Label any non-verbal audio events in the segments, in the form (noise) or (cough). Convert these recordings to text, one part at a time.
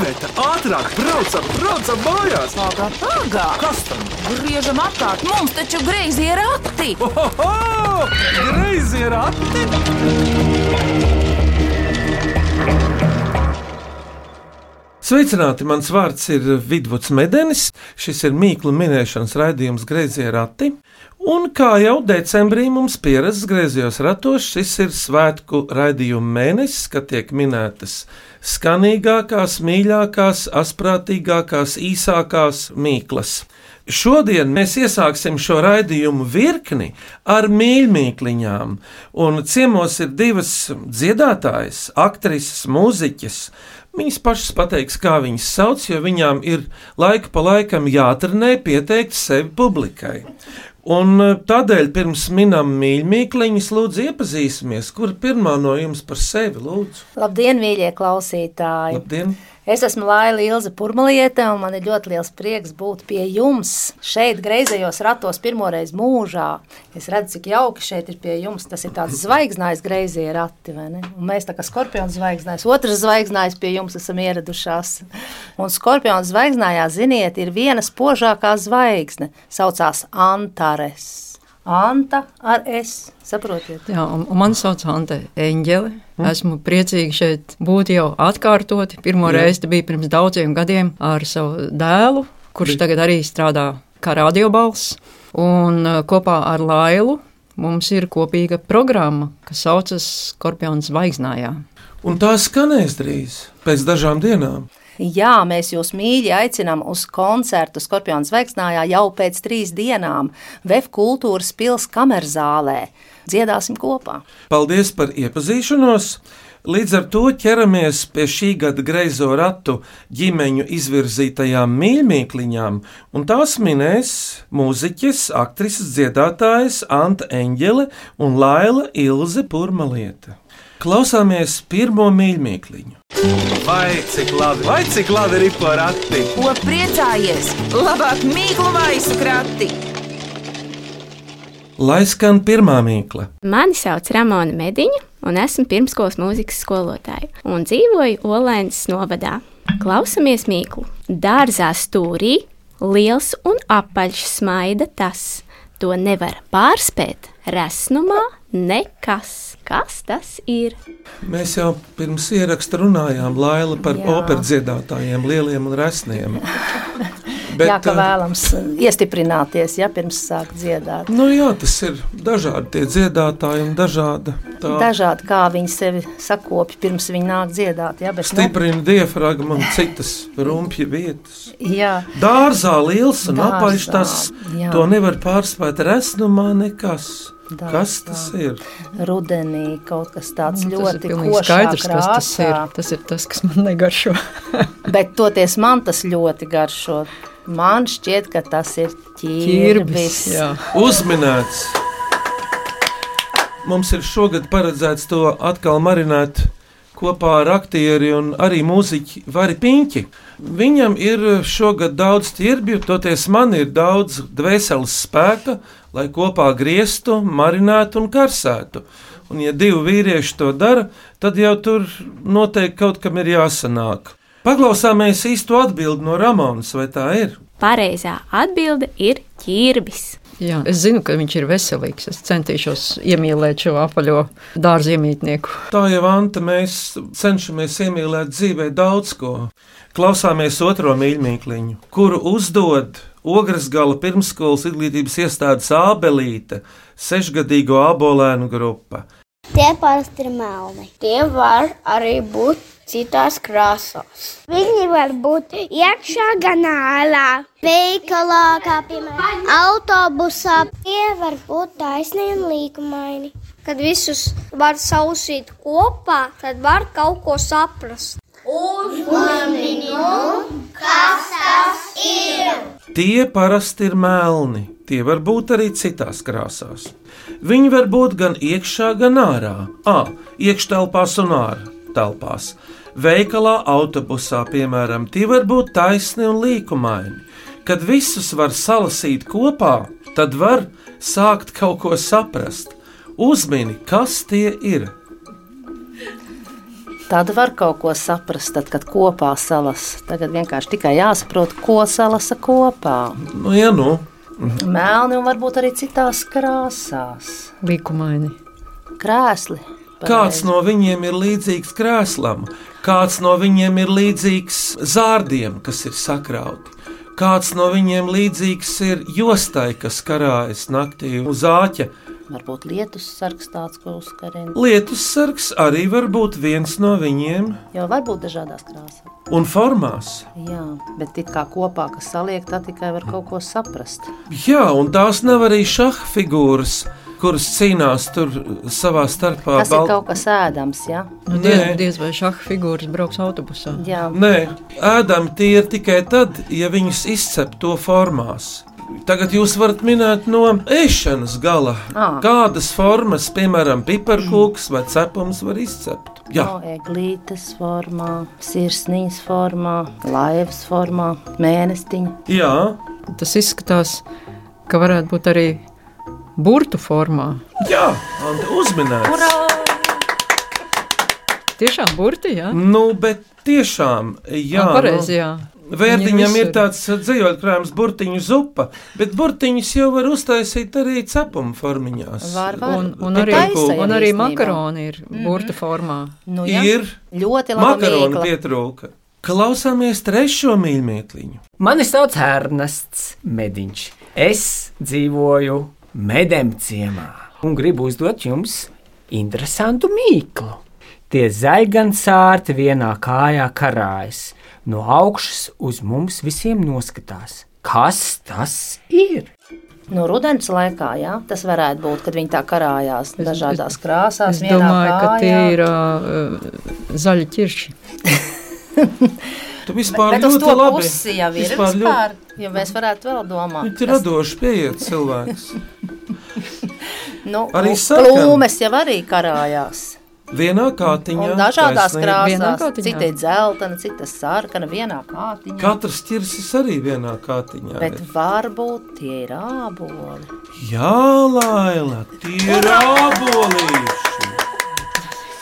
Iveta, ātrāk, braucam, braucam mājās! Pagā, pagā! Kas tam? Griežam apkārt, mums taču greizi ir rati! Ohoho! Greizi ir ati! Sveicināti! Mans vārds ir Vidvuds Medenis. Šis ir mīklu minēšanas raidījums Greizie rati. Un kā jau decembrī mums pierasts griezījos ratos, šis ir svētku raidījuma mēnesis, kad tiek minētas skanīgākās, mīļākās, asprātīgākās, īsākās mīklas. Šodien mēs iesāksim šo raidījumu virkni ar mīļmīkliņām, un ciemos ir divas dziedātājas, aktrises, mūziķis. Viņas pašas pateiks, kā viņas sauc, jo viņām ir laika pa laikam jātrenē pieteikt sevi publikai. Un eh, tādēļ pirms minam mīļmīkliņas, lūdzu, iepazīsimies, kur pirmā no jums par sevi lūdzu. Labdien, mīļie klausītāji! Labdien! Es esmu Laila Ilza Purmaliete, un man ir ļoti liels prieks būt pie jums šeit, greizējos ratos, pirmoreiz mūžā. Es redzu, cik jauki šeit ir pie jums. Tas ir tāds zvaigznājs, greizie rati, vai ne? Un mēs tā kā skorpions zvaigznājs, otrs zvaigznājs pie jums esam ieradušās. Un skorpions zvaigznājā, ziniet, ir viena spožākā zvaigzne, saucās Antares. Anta ar es, saprotiet? Jā, un, un man sauc Ante Eņģeli. Esmu priecīga šeit būt jau atkārtoti. Pirmo Jā. reizi bija pirms daudziem gadiem ar savu dēlu, kurš tagad arī strādā kā radiobalss. Un uh, kopā ar Lailu mums ir kopīga programma, kas saucas Skorpions zvaigznājā. Un tā skanēs drīz, pēc dažām dienām. Jā, mēs jūs mīļi aicinām uz koncertu Skorpions Zvaigznājā jau pēc trīs dienām VF kultūras pils kamerzālē. Dziedāsim kopā! Paldies par iepazīšanos! Līdz ar to ķeramies pie šī gada greizo ratu ģimeņu izvirzītajām mīļmīkliņām, un tās minēs mūziķis, aktrises dziedātājs Anta Eņģele un Laila Ilze Purmalieta. Klausāmies pirmo mīļmīkliņu. Vai cik labi, vai cik labi ir pa rati! Ko priecājies? Labāk mīklu maisu krati! Lai skan pirmā mīkla. Mani sauc Ramona Mediņa, un esmu pirmskolas mūzikas skolotāja, un dzīvoju Olēnas novadā. Klausamies mīklu. Dārzā stūrī liels un apaļš smaida tas. To nevar pārspēt resnumā nekas. Kas tas ir? Mēs jau pirms ieraksta runājām Laila par operas dziedātājiem, lieliem un resniem. (laughs) Bet, jā, ka eh, vēlams iestiprināties, ja pirms sāk dziedāt. Nu jā, tas ir dažādi tie dziedātāji un dažāda tā Dažādi kā viņi sevi sakopja pirms viņi nāk dziedāt. Jā, bet, nu, stiprina diafragmu un citas rumpja vietas. jā, Dārzā liels un apaļš tas, jā. to nevar pārspēt resnumā nekas. Dārzā. Kas tas ir? rudenī kaut kas tāds Nu, tas ir ļoti košā skaidrs, kas tas krāsā. ir. Tas ir tas, kas man negaršo. (laughs) Bet toties man tas ļoti garšo. Man šķiet, ka tas ir ķirbis. jā. Uzminēts! Mums ir šogad paredzēts to atkal marinēt kopā ar aktieri un arī mūziķi Vari Piņķi. Viņam ir šogad daudz ķirbju, toties man ir daudz dvēseles spēka, lai kopā grieztu, marinētu un karsētu. Un ja divi vīrieši to dara, tad jau tur noteikti kaut kam ir jāsanāk. Paklausāmies īsto atbildi no Ramonas, vai tā ir? Pareizā atbilde ir ķirbis. Jā, es zinu, ka viņš ir veselīgs. Es centīšos iemīlēt šo apaļo dārza iemītnieku. Tā jau Anta, mēs cenšamies iemīlēt dzīvē daudz ko. Klausāmies otro mīļmīkliņu, kuru uzdod Ogres gala pirmskolas izglītības iestādes Ābelīte, sešgadīgo abolēnu grupa. Tie parasti ir melni. Tie var arī būt citās krāsās. Viņi var būt iekšā, gan ārā. Veikalā, kā piemēram, autobusā. Tie var būt taisni un līkumaini. Kad visus var sausīt kopā, tad var kaut ko saprast. Tie parasti ir melni, tie var būt arī citās krāsās. Viņi var būt gan iekšā, gan ārā. A, iekštelpās un ārā telpās. Veikalā, autobusā, piemēram, tie var būt taisni un līkumaini. Kad visus var salasīt kopā, tad var sākt kaut ko saprast. Uzmini, kas tie ir. Tad var kaut ko saprast, tad, kad kopā salas. Tagad vienkārši tikai jāsaprot, ko salasa kopā. Nu, ja nu, Melni un varbūt arī citās krāsās. Līkumaini. Krēsli. kāds no viņiem ir līdzīgs krēslam, kāds no viņiem ir līdzīgs zārdiem, kas ir sakrauti. Kāds no viņiem līdzīgs ir jostai, kas karājas naktī uz āķa. Varbūt lietus sargs tāds, ko uzkarina. Lietus sargs arī var būt viens no viņiem, Jo var būt dažādās krāsās. un formās. Jā, bet it kā kopā, kas saliek, tad tikai var kaut ko saprast. Jā, un tās nav arī šaha figūras, kuras cīnās tur savā starpā. Tas ir kaut kas ēdams, jā. Nu, diez, diez vai šāda figūras brauks autobusā. jā. Nē, ēdami tie ir tikai tad, ja viņus izcep to formās. Tagad jūs varat minēt no ēšanas gala, Ā. kādas formas, piemēram, piparkūks vai cepums var izcept. Jā, No eglītes formā, sirsniņas formā, laivas formā, mēnestiņa. jā, Tas izskatās, ka varētu būt arī burtu formā. jā uzminēts. Tiešām burti, jā? Nu, bet tiešām, jā, Jā, pareizi, jā. Vērtiņam Viņi ir tāds dzīvotkrājums, burtiņu zupa, bet burtiņus jau var uztaisīt arī cepuma formiņās. Var, var. Un, un arī, un arī makaroni ir burta formā. Nu, jā. Ir Ļoti labi. makaronu pietrūka. Klausāmies trešo mīļmetliņu. Mani sauc Ernests Mediņš. Es dzīvoju Medem ciemā un gribu uzdot jums interesantu mīklu. Tie zaļgansārti vienā kājā karājas, no augšas uz mums visiem noskatās. Kas tas ir? No rudens laikā, jā, tas varētu būt, kad viņi tā karājās dažādās krāsās. Es domāju, ka tie kājā. ir uh, zaļi ķirši. Tu (laughs) vispār Bet uz ļoti to labi. jau ir Vispār ļoti- vispār, jo mēs varētu vēl domāt. Viņš ir radoši pieiet cilvēks. (laughs) Nu, Arī nu, plūmes jau arī karājās. Vienā kātiņā. Un dažādās krāsās. Cita ir dzeltena, cita sarkana, vienā kātiņā. Katrs ķirsis arī vienā kātiņā. Bet ir. varbūt tie ir āboli. Jā, Laila, tie ir abolīši.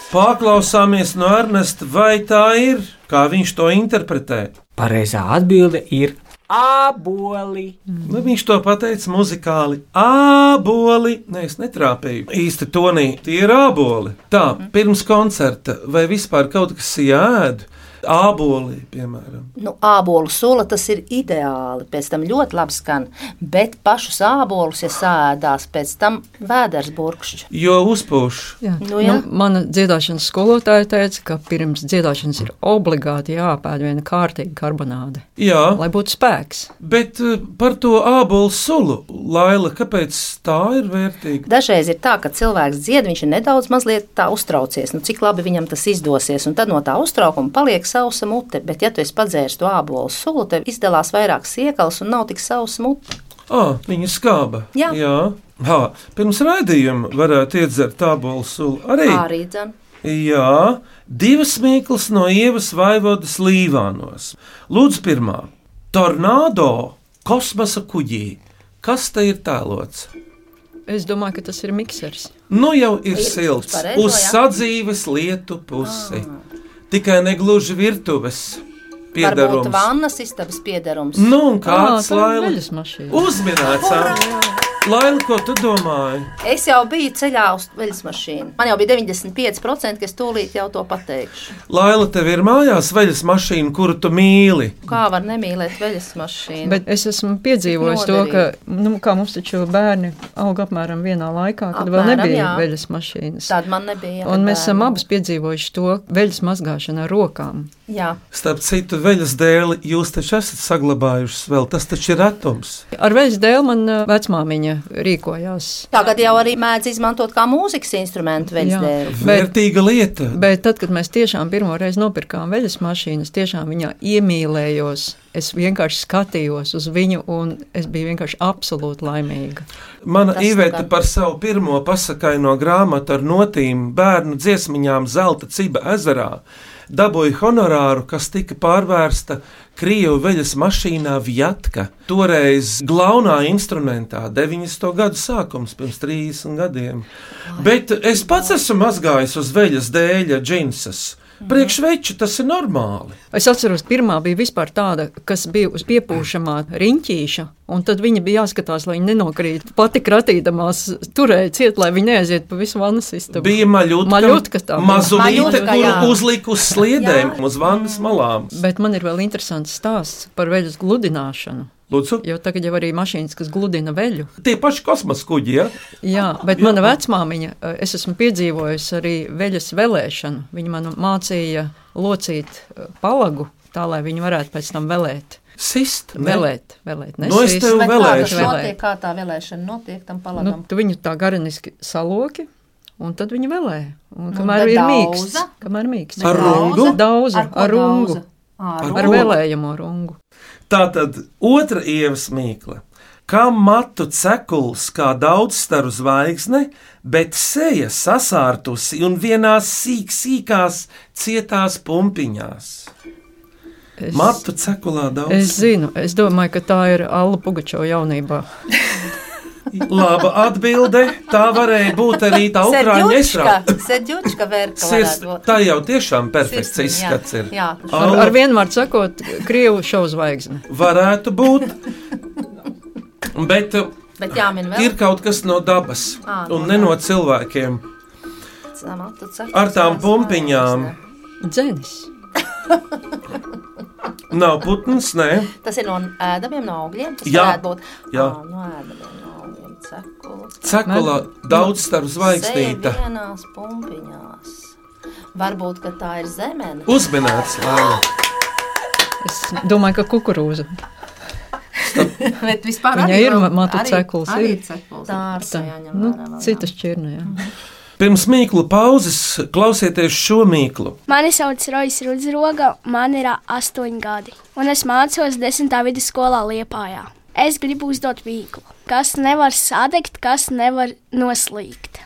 Paklausāmies no Ernesta, vai tā ir, kā viņš to interpretē. Pareizā atbilde ir aboli. Nu, viņš to pateica muzikāli. Āboli, nē, es netrāpīju. Īsti tonī, tie ir āboli. Tā, pirms koncerta vai vispār kaut kas jāēd. Āboli, piemēram. Nu, ābolu sula tas ir ideāli. Pēc tam ļoti labi skan. Bet pašus ābolus, ja sēdās, pēc tam vēders burkšķi. Jo uzpūš. Jā. Nu, jā. nu, mana dziedāšanas skolotāja teica, ka pirms dziedāšanas ir obligāti jāpēd viena kārtīga karbonāde, Jā, lai būtu spēks. bet eh, par to ābolu sulu, Laila, kāpēc tā ir vērtīga? Dažreiz ir tā, ka cilvēks dzied, viņš ir nedaudz mazliet tā uztraucies. Nu, cik labi viņam tas izdosies, un tad no tā uztraukuma paliek sausa mute. Bet, ja tu esi padzēris to ābolu sulu, tev izdalās vairāk siekals un nav tik sausa mute. Ah, viņa skāba. Jā. Jā. Ha, pirms raidījuma varētu iedzert ābolu sulu. Arī. Arī dzan. Jā, divas mīklas no ievas vaivodas līvānos. Lūdzu, pirmā - tornado kosmosa kuģī. Kas te ir tēlots? Es domāju, ka tas ir miksers. Nu jau ir Ir silts uz pareizo, uz jā? sadzīves lietu pusi. Tikai negluži virtuves Varbūt piedarums. vannas istabas piedarums. Nu, un kāds veļas mašīna. Uzminēts? Laila, ko tu domāji? Es jau biju ceļā uz veļas mašīnu. Man jau bija 95%, ka es tūlīt jau to pateikšu. Laila, tev ir mājās veļas mašīna, kuru tu mīli. Kā var nemīlēt veļas mašīnu? Bet es esmu piedzīvojis to, ka nu, kā mums taču bērni auga apmēram vienā laikā, kad vēl Apmēram, nebija jā. veļas mašīnas. Tāda man nebija. Un mēs esam abas piedzīvojuši to veļas mazgāšanu ar rokām. Jā, Starp citu, veļas dēļ jūs taču esat saglabājušas vēl. Tas taču ir retums. Ar veļas dēļ man ā, vecmāmiņa rīkojās. tagad jau arī mēdz izmantot kā mūzikas instrumentu veļas Jā. dēļ. Bet- Vērtīga lieta. Bet tad, kad mēs tiešām pirmo reizi nopirkām veļas mašīnu, es tiešām viņā iemīlējos. Es vienkārši skatījos uz viņu, un es biju vienkārši absolūti laimīga. Mana īvēta par savu pirmo pasakaino grāmatu ar notīm bērnu dziesmiņām Zelta ciba ezerā dabūja honorāru, kas tika pārvērsta Krievu veļas mašīnā Vjatka. Toreiz glaunā instrumentā, 90. gadu sākums, pirms 30 gadiem. Bet es pats esmu mazgājis uz veļas dēļa džinsas. Priekšveču tas ir normāli. Es atceros, pirmā bija vispār tāda, kas bija uz piepūšamā riņķīša, un tad viņa bija jāskatās, lai viņa nenokrīt. Pati kratīdamās turēja ciet, lai viņa neaiziet pa visu vannas istabu. Bija maļutka, Maļutka tā mazulīte, Maļutka, jā. kur uzlika uz sliedēm, uz vannas malām. Bet man ir vēl interesants stāsts par veļas gludināšanu. Lūdzu, Jo tagad jau arī mašīnas, kas gludina veļu. tie paši kosmosa kuģi, ja? Jā, bet mana vecmāmiņa, eh, es esmu piedzīvojusi arī veļas velēšanu. Viņa man mācīja locīt eh, palagu, tā lai viņi varētu pēc tam velēt. Sist, ne? Velēt, velēt. Nu, es tev kā vēlēšu. Vēlēt. notiek, kā tā vēlēšana notiek tam Nu, palagam? tu viņu tā gariniski saloki, un tad viņi velē. Un Un kamēr tad ir mīksts, kamēr mīksts. Ar rungu? Daudzu, ko ar rungu. Ar Ar rungu. vēlējamo rungu. Tā tad otra ievas mīkla. Kā matu cekuls, kā daudzstaru zvaigzne, bet seja sasārtusi un vienās sīk, sīkās, cietās pumpiņās. Es, Matu cekulā daudz. es zinu, es domāju, ka tā ir Alla Pugačo jaunībā. (laughs) Laba atbilde. Tā varēja būt arī tā ukrāņu būt. tā jau tiešām perfekts Sirsniņa, izskats ir. Jā, Ar, ar vienu vārdu sakot, Krievu šovu zvaigzne. varētu būt. Bet bet jāmin vēl. ir kaut kas no dabas no un ne no cilvēkiem. Ar tām pumpiņām. Dzenis. Nav putns, nē. Tas ir no ēdamiem no augļiem. Tas Jā, varētu būt jā. Ā, no ēdamiem Cekulis. Cekulā daudz staru zvaigznīte. Seja vienās pumpiņās. Varbūt, ka tā ir zemene. Uzminēts, Lēna. Es domāju, ka kukurūza. (laughs) Bet vispār Viņa arī ir matu arī- cekuls, Arī ir. Dārsa Tā, nu, vērā vēl, jā. citas čirna, jā. Pirms mīklu pauzes klausieties šo mīklu. Mani sauc Rojas Rudzroga, man ir astoņi gadi, un es mācos desmitā vidusskolā Liepājā. Es gribu uzdot mīklu, kas nevar sadegt, kas nevar noslīgt.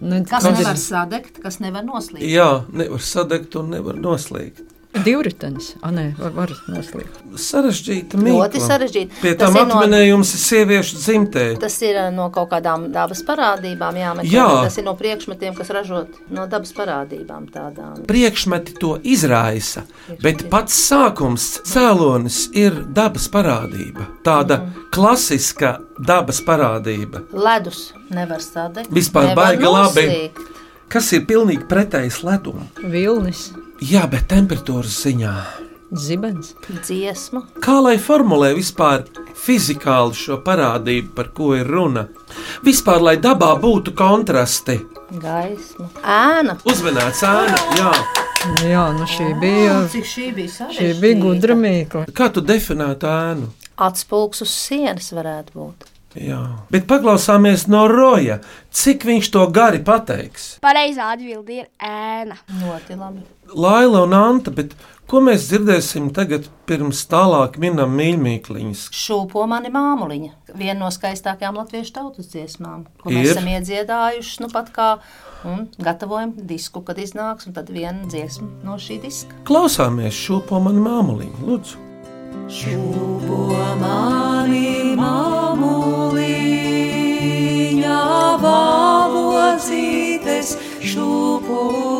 Ne, Kas ir nevar sadegt, kas nevar noslīgt? Jā, nevar sadegt un nevar noslīgt. Divritenis. A, nē, var, var noslīgt. Sarežģīta Ļoti mīkla. sarežģīti. Pie Tas tam ir no- atminējums ir sieviešu dzimtē. Tas ir no kaut kādām dabas parādībām, jāmeklē. Jā. Tas ir no priekšmetiem, kas ražot no dabas parādībām tādām. Priekšmeti to izraisa, bet pats sākums, cēlonis ir dabas parādība. Tāda Mhm. klasiska dabas parādība. Ledus nevar sadegt. Vispār nevar baigi labi. noslīgt. Kas ir pilnīgi pretējs ledum? Vilnis, Jā, bet temperatūras ziņā. zibens. Dziesma. Kā lai formulē vispār fizikāli šo parādību, par ko ir runa? Vispār, lai dabā būtu kontrasti. Gaisma. Ēna. Uzmanīts ēna, jā. Jā, nu šī bija, Cik šī bija sarežģīta? šī bija gudra mīkla. Kā tu definētu ēnu? Atspulgs uz sienas varētu būt. Jā, bet paklausāmies no Roja, cik viņš to gari pateiks. Pareizā atbilde ir ēna. Ļoti labi. Laila un Anta, bet ko mēs dzirdēsim tagad, pirms tālāk minam mīļmīkliņas? Šūpo mani māmuliņa. Viena no skaistākajām latviešu tautas dziesmām, ko Ir. mēs esam iedziedājuši nu pat kā un gatavojam disku, kad iznāks, un tad viena dziesma no šī diska. Klausāmies šo po mani māmuliņu, lūdzu. Šūpo mani māmuliņa, valodzītes šūpulī.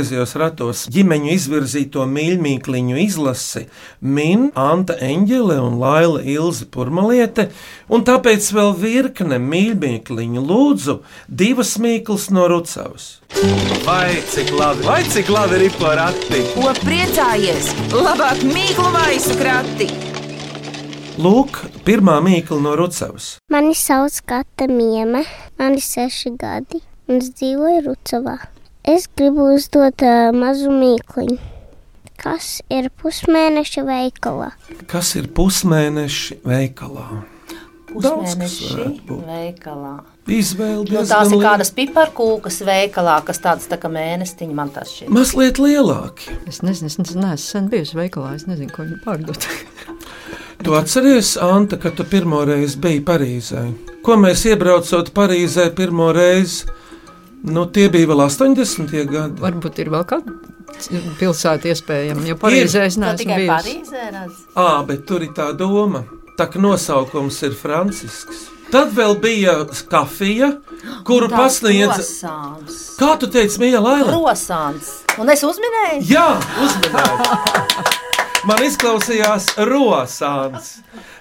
Griezījos ratos ģimeņu izvirzīto mīļmīkliņu izlasi min Anta Eņģele un Laila Ilze Purmaliete, un tāpēc vēl virkne mīļmīkliņu lūdzu divas mīklas no Rucavas. Vai cik labi, vai cik labi ir porakti? Ko priecājies? Labāk mīklu maisu krati! Lūk, pirmā mīkla no Rucavas. Mani sauc Kata Mieme, man ir seši gadi, un es dzīvoju Rucavā. Es gribu uzdot uh, mazu mīkliņu. Kas ir pusmēneša veikalā? Kas ir pusmēneši veikalā? Būt. veikalā. Izvēle Nu, tās ir liela. kādas piparkūkas veikalā, kas tādas tā kā mēnestiņa man tas šķiet. Mazliet lielāki. Es nezinu, es neesmu sen bijusi veikalā, es nezinu, ko viņi pārdod. Tu atceries, Anta, kad tu pirmo reizi biji Parīzē? Ko mēs iebraucot Parīzē pirmo reizi? Nu, tie bija vēl 80. gadi. Varbūt ir vēl kāda pilsēta iespējama, jo Parīzē es Tā neesmu tikai bijusi. Parīzē redz. Ā, bet tur ir tā doma. Tā kā nosaukums ir Francisks. Tad vēl bija kafija, kuru pasniedz. Rosāns. Kā tu teici, Mija Laila? Rosāns. Un es uzminēju? Jā, uzmanīgi. Man izklausījās rosāns.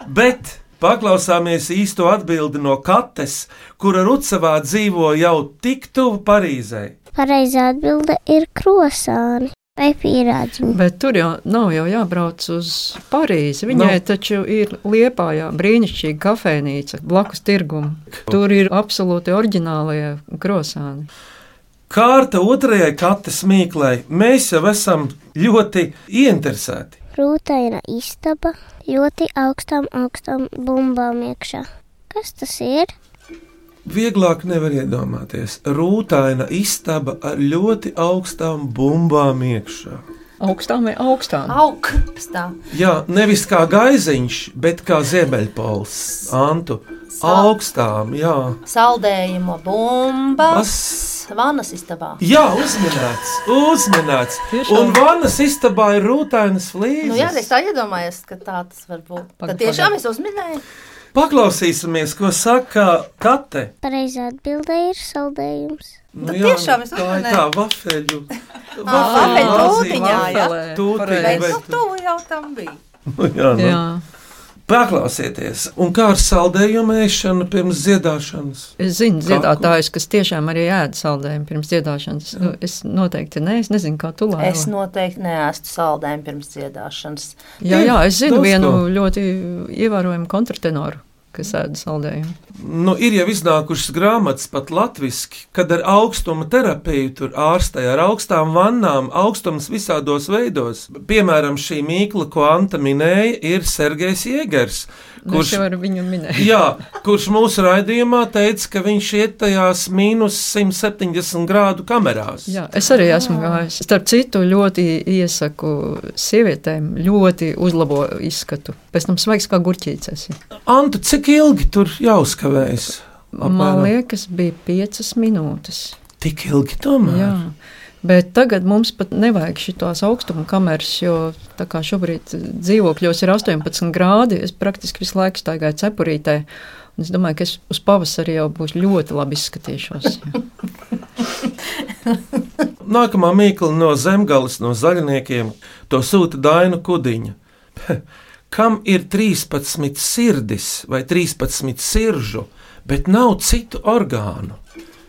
Bet paklausāmies īsto atbildi no Kates, kura Rucavā dzīvo jau tik tuvu Parīzē. Pareizā atbilde ir krosāni. Bet tur jau nav jau jābrauc uz Parīzi. Viņai Nav. taču ir liepājā brīnišķīga kafejnīca blakus tirgumu. Tur ir absolūti oriģinālie krosāni. Kārta otrajai kates mīklai mēs jau esam ļoti ieinteresēti. Rūtaina istaba ļoti augstām, augstām bumbām iekšā. Kas tas ir? Vieglāk nevar iedomāties. Rūtaina istaba ar ļoti augstām bumbām iekšā. Augstām vai augstām? Augstā. Jā, nevis kā gaiziņš, bet kā ziemeļpols. Antu. Augstām, jā. Saldējuma bumbas. As- Vanas istabā. Jā, uzmanīts, uzmanīts. Un vannas istabā ir rūtainas flīzes. Nu, jā, es tā iedomājos, ka tā tas var būt. Tad tiešām es uzminēju. Paklausīsimies, ko saka Kate. Pareizā atbilde ir saldējums. Nu, Tad tiešām es tā ir tā (laughs) vafeļu. vafeļu tūtiņā, jā. Tūtiņa, Bet nu, tuvu jau tam bija. (laughs) Nu, jā, nu. Jā. Paklausieties, un kā ar saldējumu ēšanu pirms dziedāšanas? Es zinu dziedātājus, kas tiešām arī ēda saldējumu pirms dziedāšanas. Nu, Es noteikti ne, es nezinu, kā tu lēji. Es noteikti neēstu saldējumu pirms dziedāšanas. Jā, jā, es zinu Daudz vienu ko. ļoti ievērojumu kontratenoru, kas ēda saldējumu. Nu, ir jau iznākušas grāmatas pat latviešu, kad ar augstuma terapiju tur ārstē ar augstām vannām, augstums visādos veidos. Piemēram, šī mīkla, ko Anta minēja, ir Sergejs Jēgers. Kurš jau ar viņu minēja? (laughs) Jā, kurš mūsu raidījumā teica, ka viņš iet tajās mīnus 170 grādu kamerās. Jā, es arī esmu gājis. Starp citu, ļoti iesaku sievietēm, ļoti uzlabo izskatu. Pēc tam svaigs kā gurķītes. Anta, cik ilgi tur jāuzkavējas? Man liekas, bija piecas minūtes. Tik ilgi tomēr. Jā. Bet tagad mums pat nevajag šīs augstuma kameras, jo tā kā šobrīd dzīvokļos ir 18 grādi. Es praktiski visu laiku staigāju cepurītē. Es domāju, ka es uz pavasari jau būšu ļoti labi izskatīšos. (laughs) Nākamā mīkla no zemgales, no zaļniekiem, to sūta Daina Kudiņa. (laughs) Kam ir 13 sirdis vai 13 siržu, bet nav citu orgānu?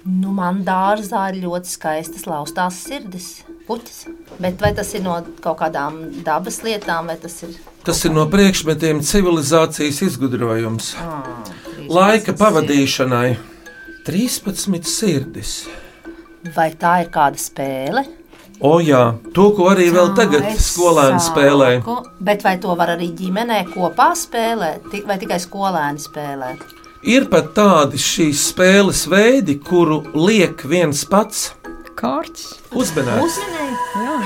Nu, man dārzā ir ļoti skaistas laustās sirdis, puķis. Bet vai tas ir no kaut kādām dabas lietām, vai tas ir Tas ir no priekšmetiem civilizācijas izgudrojums. Laika pavadīšanai 13 sirdis. vai tā ir kāda spēle? O jā, to, ko arī vēl tagad Es skolēni spēlē. sāku, Bet vai to var arī ģimenē kopā spēlēt, vai tikai skolēni spēlē? Ir pat tādi šīs spēles veidi, kuru liek viens pats Kārts. uzmanīgs. Jā,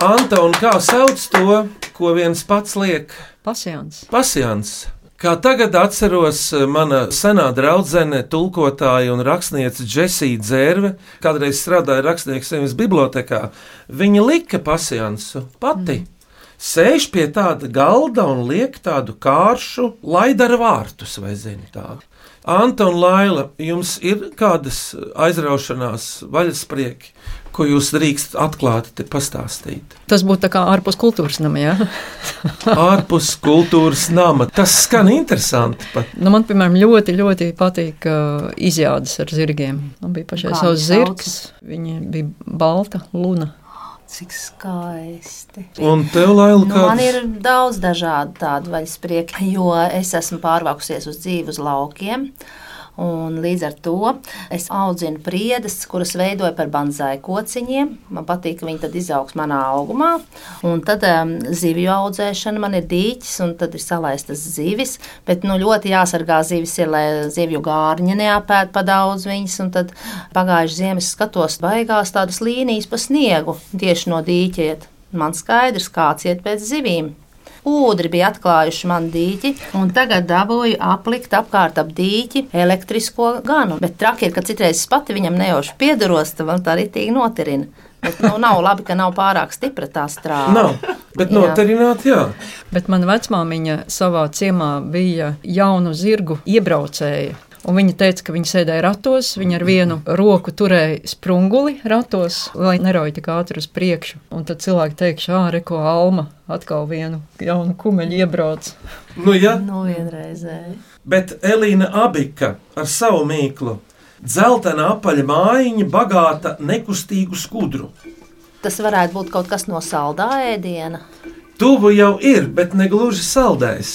Anta, un kā sauc to, ko viens pats liek? pasjans. Pasjans. Kā tagad atceros, eh, mana senā draudzene, tulkotāja un rakstniece Džesija Dzērve, kādreiz strādāja rakstnieks Savienības bibliotekā, viņa lika pasjansu pati. Mm. Sēž pie tāda galda un liek tādu kāršu, lai dara vārtus, vai zini tādu. Anta un Laila, jums ir kādas aizraušanās, vaļasprieki, ko jūs drīkst atklāti te pastāstīt? Tas būtu tā kā ārpus kultūras nama, jā. (laughs) Ārpus kultūras nama. Tas skan interesanti. Pat. Nu, man, piemēram, ļoti, ļoti patīk uh, izjādes ar zirgiem. Man bija pašai savs zirgs. Viņa bija balta, luna. Cik skaisti. Un tev, Laila, Nu, kāds? man ir daudz dažādu tādu vaļasprieku, jo es esmu pārvākusies uz dzīvi uz laukiem. Un līdz ar to es audzinu priedes, kuras veidoju par banzāju kociņiem. Man patīk, ka viņi izaugs manā augumā. Un tad um, zivju audzēšana man ir dīķis, un tad ir salaistas zivis. Bet nu, ļoti jāsargā zivis, ir, lai zivju gārņi neapēd pa daudz viņas. Un tad pagājušajā ziemas skatos, baigās tādas līnijas pa sniegu tieši no dīķiet. Man skaidrs, kāds iet pēc zivīm. Ūdri bija atklājuši man dīķi, un tagad dabūju aplikt apkārt ap dīķi elektrisko ganu. Bet traki ir, ka citreiz es pati viņam nejauši piedaros, tad man tā ritīgi notirina. Bet nu, nav labi, ka nav pārāk stipra tā strāva. Nav, bet Jā. notarināt, jā. Bet mana vecmāmiņa savā ciemā bija jaunu zirgu iebraucēja. Un viņa teica, ka viņa sēdēja ratos, viņa ar vienu roku turēja sprunguli ratos, lai nerauj tik ātri uz priekšu. Un tad cilvēki teiks, ah, reko Alma atkal vienu jaunu kumeļu iebrauc. Nu, jā. Nu, vienreizēji. Bet Elīna Abika ar savu mīklu. Zeltaina apaļa mājiņa, bagāta nekustīgu skudru. Tas varētu būt kaut kas no saldā ēdiena, Tuvu jau ir, bet ne gluži saldējs.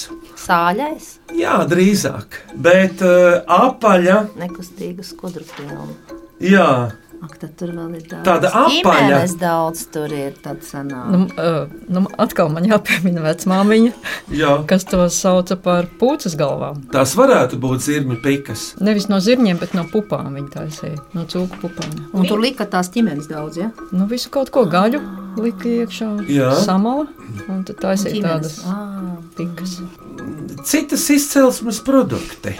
Sāļais, Jā, drīzāk. Bet uh, apaļa, nekustīga skudru pilna. jā, Ak, tad tur vēl ir daudz. Tāda apaļa. Daudz tur ir, tad sanāk. Nu, uh, nu, atkal man jāpiemina vecmāmiņa, jā. kas to sauca par pūces galvām. tās varētu būt zirņu pikas. Nevis no zirņiem, bet no pupām viņa taisīja, no cūku pupām. Un tur lika tās ģimenes daudz, ja? Nu, visu kaut ko gaļu lika iekšā, Jā. samala, un tad taisīja tādas pikas. Citas izcelsmes produkti.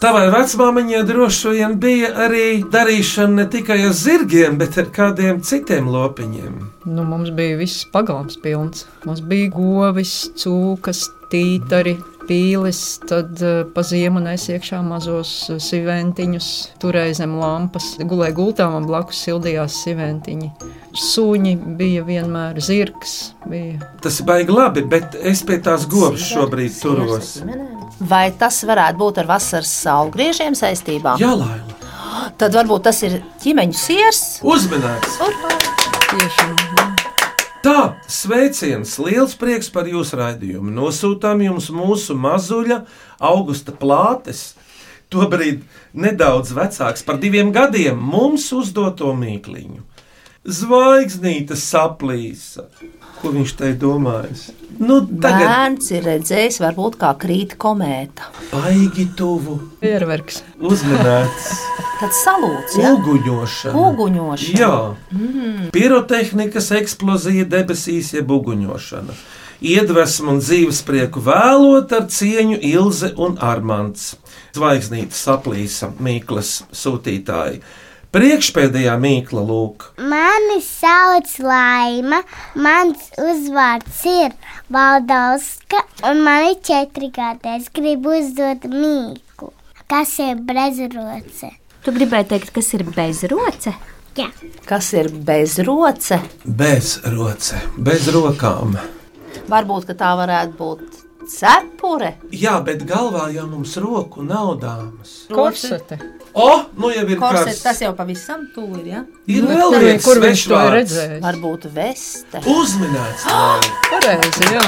Tavai vecmāmiņai droši vien bija arī darīšana ne tikai ar zirgiem, bet ar kādiem citiem lopiņiem. Nu, mums bija viss pagalms pilns. Mums bija govis, cūkas, tītari, pīlis, tad uh, pa ziemu nes iekšā mazos uh, siventiņus, turēja zem lampas, gulēja gultā, man blakus sildījās siventiņi. Suņi bija vienmēr zirgs. Bija. Tas ir baigi labi, bet es pie tās govs šobrīd turos. Vai tas varētu būt ar vasaras saulgriežiem saistībā? Jā, Laila, Tad varbūt tas ir ķīmeņu siers. uzmanīgs! Tieši Tā, sveiciens, liels prieks par jūsu raidījumu. Nosūtām jums mūsu mazuļa augusta plātes. Tobrīd nedaudz vecāks par diviem gadiem mums uzdoto mīkliņu. Zvaigznīte saplīsa. Ko viņš te domājis? Nu, tagad Bērns ir redzējis, varbūt kā krīt komēta. baigi tuvu Pierverks. uzmanēts. (laughs) Tad salūts, ja? Uguņošana. Uguņošana. Jā, mm. pirotehnikas eksplozija debesīs, jeb uguņošana. Iedvesmu un dzīves prieku vēlot ar cieņu Ilze un Armāns. Zvaigznīte saplīsa Mīklas sūtītāji. Priekšpēdējā mīkla lūk. Mani sauc Laima, mans uzvārds ir Valdauska, un man ir četri gadi. Es gribu uzdot mīklu. Kas ir brezroce? Tu gribēji teikt, kas ir bezroce? Jā, Kas ir bezroce? Bez roce, bez rokām. Varbūt ka tā varētu būt cepure. Jā, bet galvā jau mums roku nav dāmas. Korsete. O, nu jau ir Korset, kāds. tas jau pavisam tuvu ir. Ja? Ir Nu, vēl viens kur viņš to ir redzējis? Varbūt veste. Uzminēts, Laila. Pareizi, jā.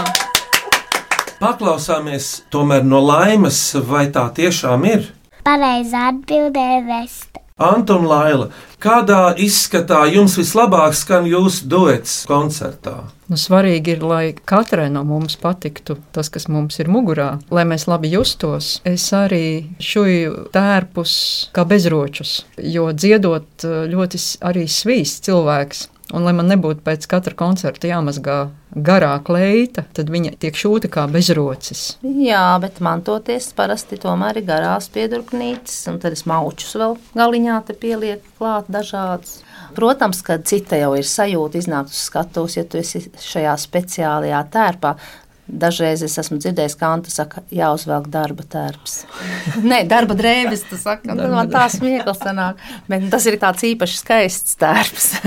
Paklausāmies tomēr no laimes, vai tā tiešām ir. pareizā atbildē ir vesta. Anton Laila, kādā izskatā jums vislabāk skan jūsu duets koncertā? Nu, svarīgi ir, lai katrai no mums patiktu tas, kas mums ir mugurā, lai mēs labi justos. Es arī šuju tērpus kā bezročus, jo dziedot eh, ļoti arī svīst cilvēks. Un, lai man nebūtu pēc katra koncerta jāmazgā garā kleita, tad viņa tiek šūta kā bezrocis. Jā, bet man toties parasti tomēr ir garās piedurknītes, un tad es maučus vēl galiņā pielieku klāt dažādus. Protams, ka cita jau ir sajūta iznākt uz skatuves, ja tu esi šajā speciālajā tērpā. Dažreiz es esmu dzirdējis, kā Anta saka, jāuzvelk darba tērps. (laughs) Nē, darba drēbes, tas saka, nu, man tā smieklis sanāk. Bet tas ir tāds īpaši skaists tērps. (laughs)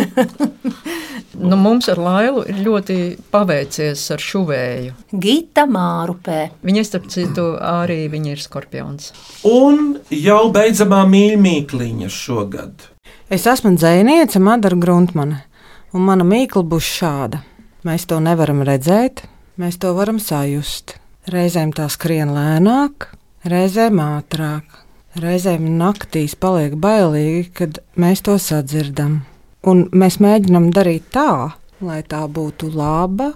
Nu, mums ar Lailu ir ļoti paveicies ar šuvēju. Gita Mārupē. Viņa, starp citu, arī viņa ir skorpions. Un jau beidzamā mīļmīkliņa šogad. Es esmu dzēniece Madara Gruntmane, un mana mīkla būs šāda. Mēs to nevaram redzēt, mēs to varam sajust. Reizēm tā skrien lēnāk, reizēm ātrāk, reizēm naktīs paliek bailīgi, kad mēs to sadzirdam. Un mēs mēģinām darīt tā, lai tā būtu laba,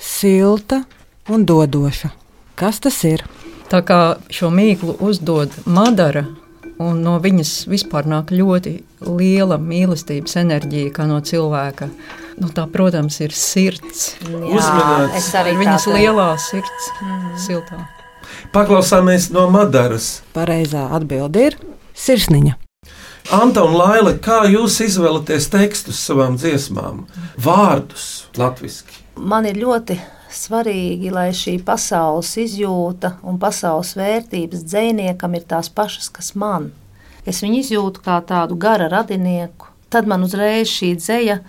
silta un dodoša. Kas tas ir? Tā kā šo mīklu uzdod Madara, un no viņas vispār nāk ļoti liela mīlestības enerģija, kā no cilvēka. Nu, tā, protams, ir sirds. Tā viņas lielā sirds, siltā. Paklausāmies no Madaras. Pareizā atbilde ir sirsniņa. Anta un Laila, kā jūs izvēlaties tekstus savām dziesmām? Vārdus latviešu. Man ir ļoti svarīgi, lai šī pasaules izjūta un pasaules vērtības dziniekam ir tās pašas, kas man. Es viņu izjūtu kā tādu gara radinieku. Tad man uzreiz šī dzeja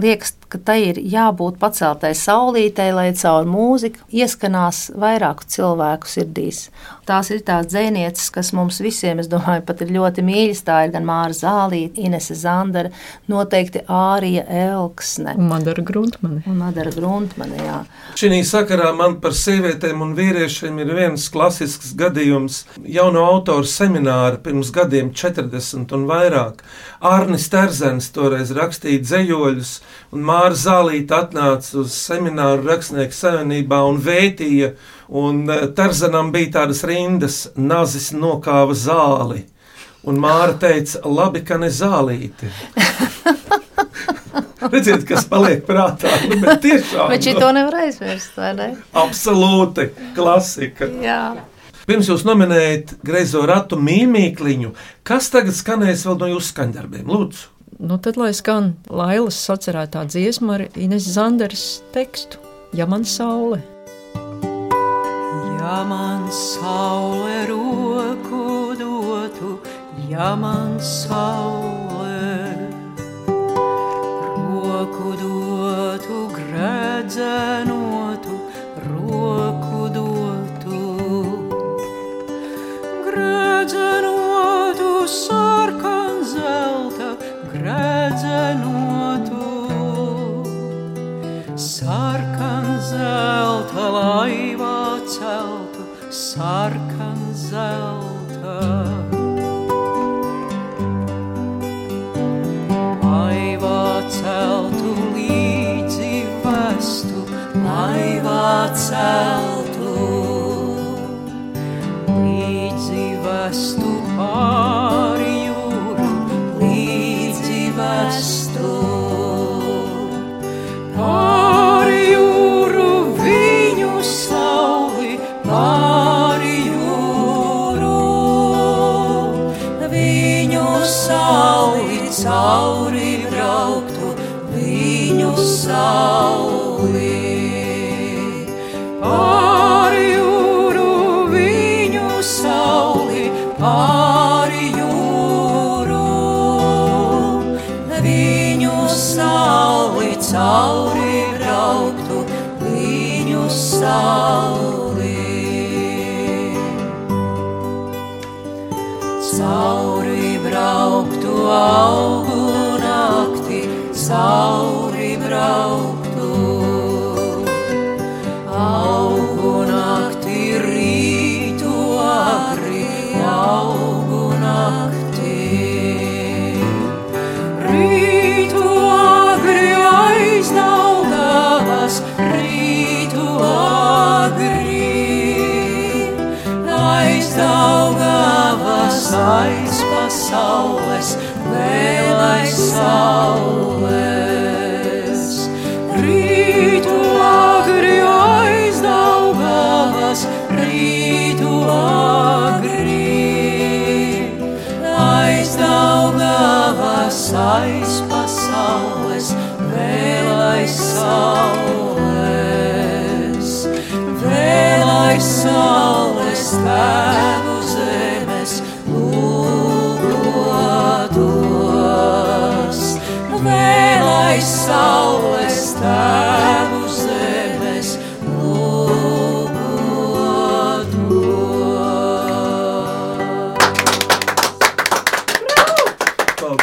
liekas, ka tai ir jābūt paceltai saulītei, lai caur mūziku ieskanās vairāku cilvēku sirdīs. Tās ir tās dzinieces, kas mums visiem, es domāju, pat ir ļoti mīļas. Tā ir gan Māra Zālīte, Inese Zandara, noteikti Ārija Elksne. Madara Gruntmane. Un Madara Gruntmane, jā. Šī sakarā man par sievietēm un vīriešiem ir viens klasisks gadījums. Jauno autoru semināra pirms gadiem, 40 un vairāk. Arnis Terzens toreiz rakstīja dzējoļus, un Māra Zālīte atnāca uz semināru rakstnieku savienībā un vētīja. Un eh, Terzenam bija tādas rindas, nazis nokāva zāli. Un Māra teica, labi, ka ne zālīti. (laughs) Redziet, kas paliek prātā. Nu, bet tiešām, Bet šī nu. to nevar aizmirst, vai ne? Absolūti klasika. Jā. Pirms jūs nominējat greizo ratu mīmīkliņu, kas tagad skanēs vēl no jūsu skaņdarbiem? Lūdzu, Nu, tad, lai skan Lailas sacerētā dziesma ar Ines Zanderes tekstu Ja man saule. Ja man saule roku dotu, ja man saule roku dotu, gredzenotu, roku dotu, gredzenotu, sarkan zelta laivā celtu, sarkan zelta. Jūru viņu sauli cauri brauktu, viņu sauli. Cauri brauktu augu nakti, cauri brauktu. Aiz pasaules, vēl aiz saules. Rītu agri aiz daugavas, rītu agri. Aiz daugavas, aiz pasaules, vēl aiz saules. Vēl aiz saules tēvu Vēl aiz saules tēvu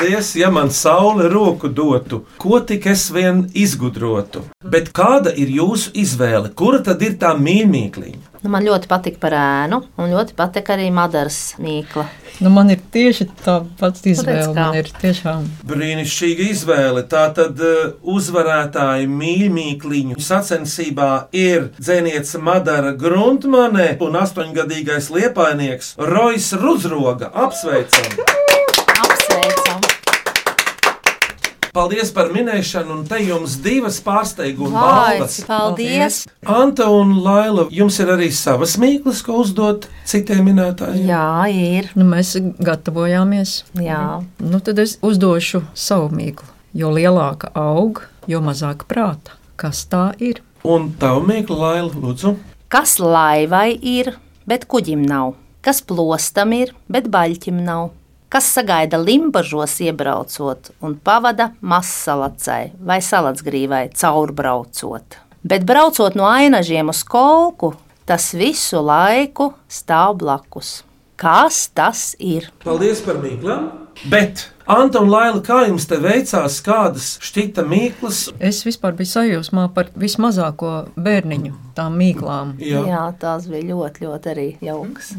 Paldies, ja man saule roku dotu, ko tik es vien izgudrotu. Bet kāda ir jūsu izvēle? Kura tad ir tā mīļākā? Nu, man ļoti patīk par ēnu, un ļoti patīk arī Madaras mīkla. Nu, man ir tieši tā pati redz, izvēle. Man ir tiešām Brīnišķīga izvēle. Tā tad uh, uzvarētāja mīļākā sacensībā ir dzēniece Madara Gruntmane un astoņgadīgais liepainieks Rojas Ruzroga. Apsveicam! Apsveicam! Paldies par minēšanu, un te jums divas pārsteiguma balvas. paldies! Anta un Laila, jums ir arī savas mīklas, ko uzdot citiem minētājiem. Jā, ir. Nu, mēs gatavojāmies. Jā. Nu, tad es uzdošu savu mīklu. Jo lielāka aug, jo mazāk prāta. Kas tā ir? Un tavu mīklu, Laila, lūdzu. Kas laivai ir, bet kuģim nav? Kas plostam ir, bet baļķim nav? Kas sagaida limbažos iebraucot un pavada mazsalacai vai salacgrīvai caurbraucot? Bet braucot no ainažiem uz kolku, tas visu laiku stāv blakus. Kas tas ir? Paldies par mīklām! Bet, Anta un Laila, kā jums te veicās, kādas šķita mīklas? Es vispār biju sajūsmā par vismazāko bērniņu tām mīklām. Jā. Jā, tās bija ļoti, ļoti arī jaukas.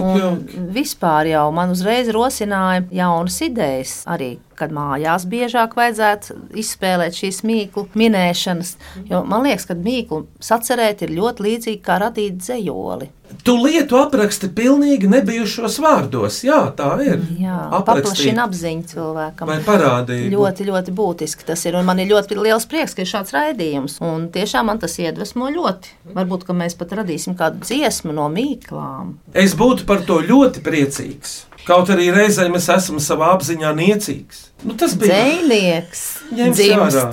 Jauki. vispār jau man uzreiz rosināja jaunas idejas. Arī, kad mājās biežāk vajadzētu izspēlēt šīs mīklu minēšanas. Jo man liekas, ka mīklu sacerēt ir ļoti līdzīgi kā radīt dzējoli. Tu lietu apraksti pilnīgi nebijušos vārdos. Jā, tā ir. Jā, paplašina apziņu cilvēkam. Vai parādību. Ļoti, ļoti būtiski tas ir. Un man ir ļoti liels prieks, ka ir šāds raidījums. Un tiešām man tas iedvesmo ļoti. Varbūt, ka mēs pat radīsim kādu dziesmu no mīklām. Es būtu par to ļoti priecīgs. Kaut arī reizēm es esmu savā apziņā niecīgs. Nu, tas bija Dzēnieks, Ņemts dzimst. ārā.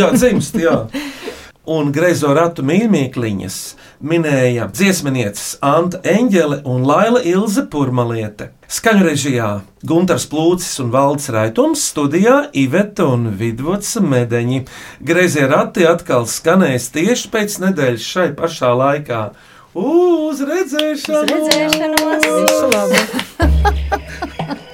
Jā, dzimst, jā. (laughs) Un greizo ratu mīļākliņas minēja dziesminieces Anta Eņģele un Laila Ilze Purmaliete. Skaņu režijā Gunārs Plūcis un Valds Raitums, studijā Iveta un Vidvuds Medeņi. Greizie rati atkal skanēs tieši pēc nedēļas šai pašā laikā. Uz redzēšanos! Uz redzēšanos! Visu labu! (laughs)